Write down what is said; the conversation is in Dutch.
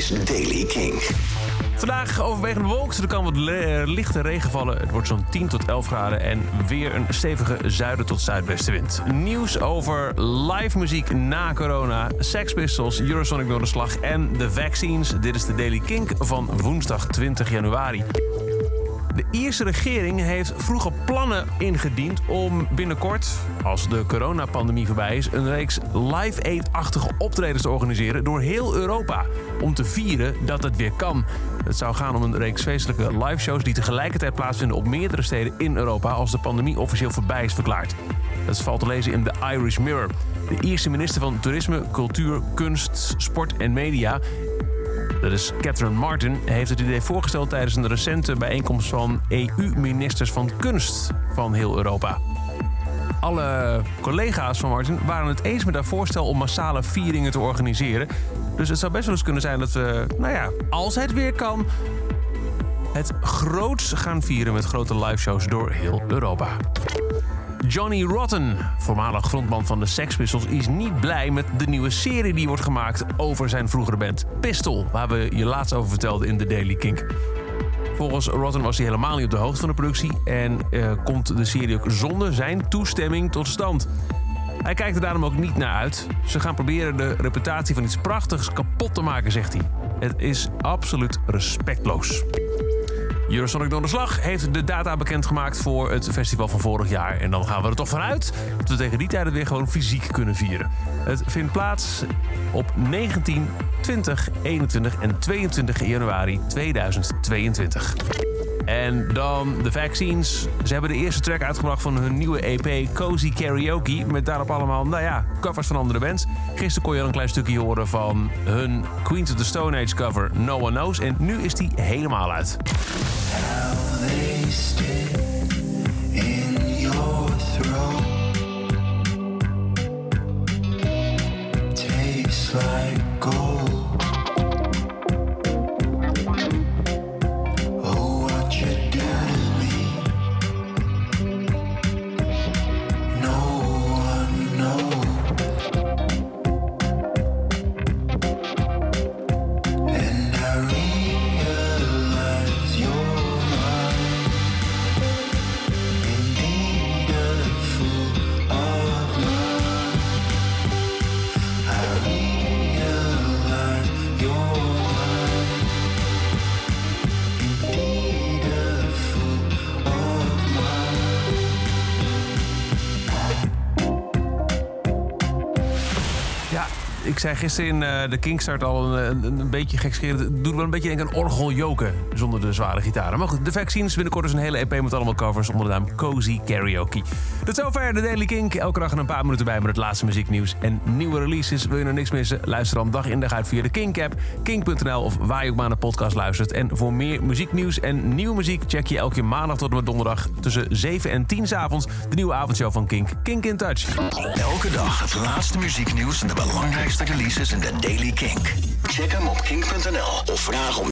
is Daily King. Vandaag overwegend bewolkt. Er kan wat le- lichte regen vallen. Het wordt zo'n 10 tot 11 graden. En weer een stevige zuiden tot zuidwestenwind. Nieuws over live muziek na corona. Sex Pistols, Eurosonic Noorderslag en de vaccines. Dit is de Daily Kink van woensdag 20 januari. De Ierse regering heeft vroeger plannen ingediend om binnenkort, als de coronapandemie voorbij is, een reeks Live Aid-achtige optredens te organiseren door heel Europa. Om te vieren dat het weer kan. Het zou gaan om een reeks feestelijke live-shows die tegelijkertijd plaatsvinden op meerdere steden in Europa als de pandemie officieel voorbij is verklaard. Dat valt te lezen in de Irish Mirror. De Ierse minister van Toerisme, Cultuur, Kunst, Sport en Media dat is Catherine Martin, heeft het idee voorgesteld tijdens een recente bijeenkomst van EU-ministers van kunst van heel Europa. Alle collega's van Martin waren het eens met haar voorstel om massale vieringen te organiseren. Dus het zou best wel eens kunnen zijn dat we, nou ja, als het weer kan, het groots gaan vieren met grote liveshows door heel Europa. Johnny Rotten, voormalig frontman van de Sex Pistols, is niet blij met de nieuwe serie die wordt gemaakt over zijn vroegere band Pistol, waar we je laatst over vertelden in de Daily Kink. Volgens Rotten was hij helemaal niet op de hoogte van de productie en eh, komt de serie ook zonder zijn toestemming tot stand. Hij kijkt er daarom ook niet naar uit. Ze gaan proberen de reputatie van iets prachtigs kapot te maken, zegt hij. Het is absoluut respectloos. Eurosonic Donderslag heeft de data bekendgemaakt voor het festival van vorig jaar. En dan gaan we er toch vanuit dat we tegen die tijd het weer gewoon fysiek kunnen vieren. Het vindt plaats op 19, 20, 21 en 22 januari 2022. En dan de vaccines. Ze hebben de eerste track uitgebracht van hun nieuwe EP Cozy Karaoke. Met daarop allemaal, nou ja, covers van andere bands. Gisteren kon je al een klein stukje horen van hun Queens of the Stone Age cover No One Knows. En nu is die helemaal uit. They stick in your like ik zei gisteren in eh, de Kingstart al een, een, beetje gekscherend. Het doet wel een beetje denken aan orgeljoken zonder de zware gitaren. Maar goed, de vaccines binnenkort is een hele EP met allemaal covers onder de naam Cozy Karaoke. Tot zover de Daily Kink. Elke dag een paar minuten bij met het laatste muzieknieuws en nieuwe releases. Wil je nog niks missen? Luister dan dag in dag uit via de Kink-app, kink.nl of waar je ook maar naar podcast luistert. En voor meer muzieknieuws en nieuwe muziek check je elke maandag tot en met donderdag tussen 7 en 10 's avonds de nieuwe avondshow van Kink, Kink in Touch. Elke dag het laatste muzieknieuws en de belangrijkste releases in de Daily Kink. Check hem op kink.nl of vraag om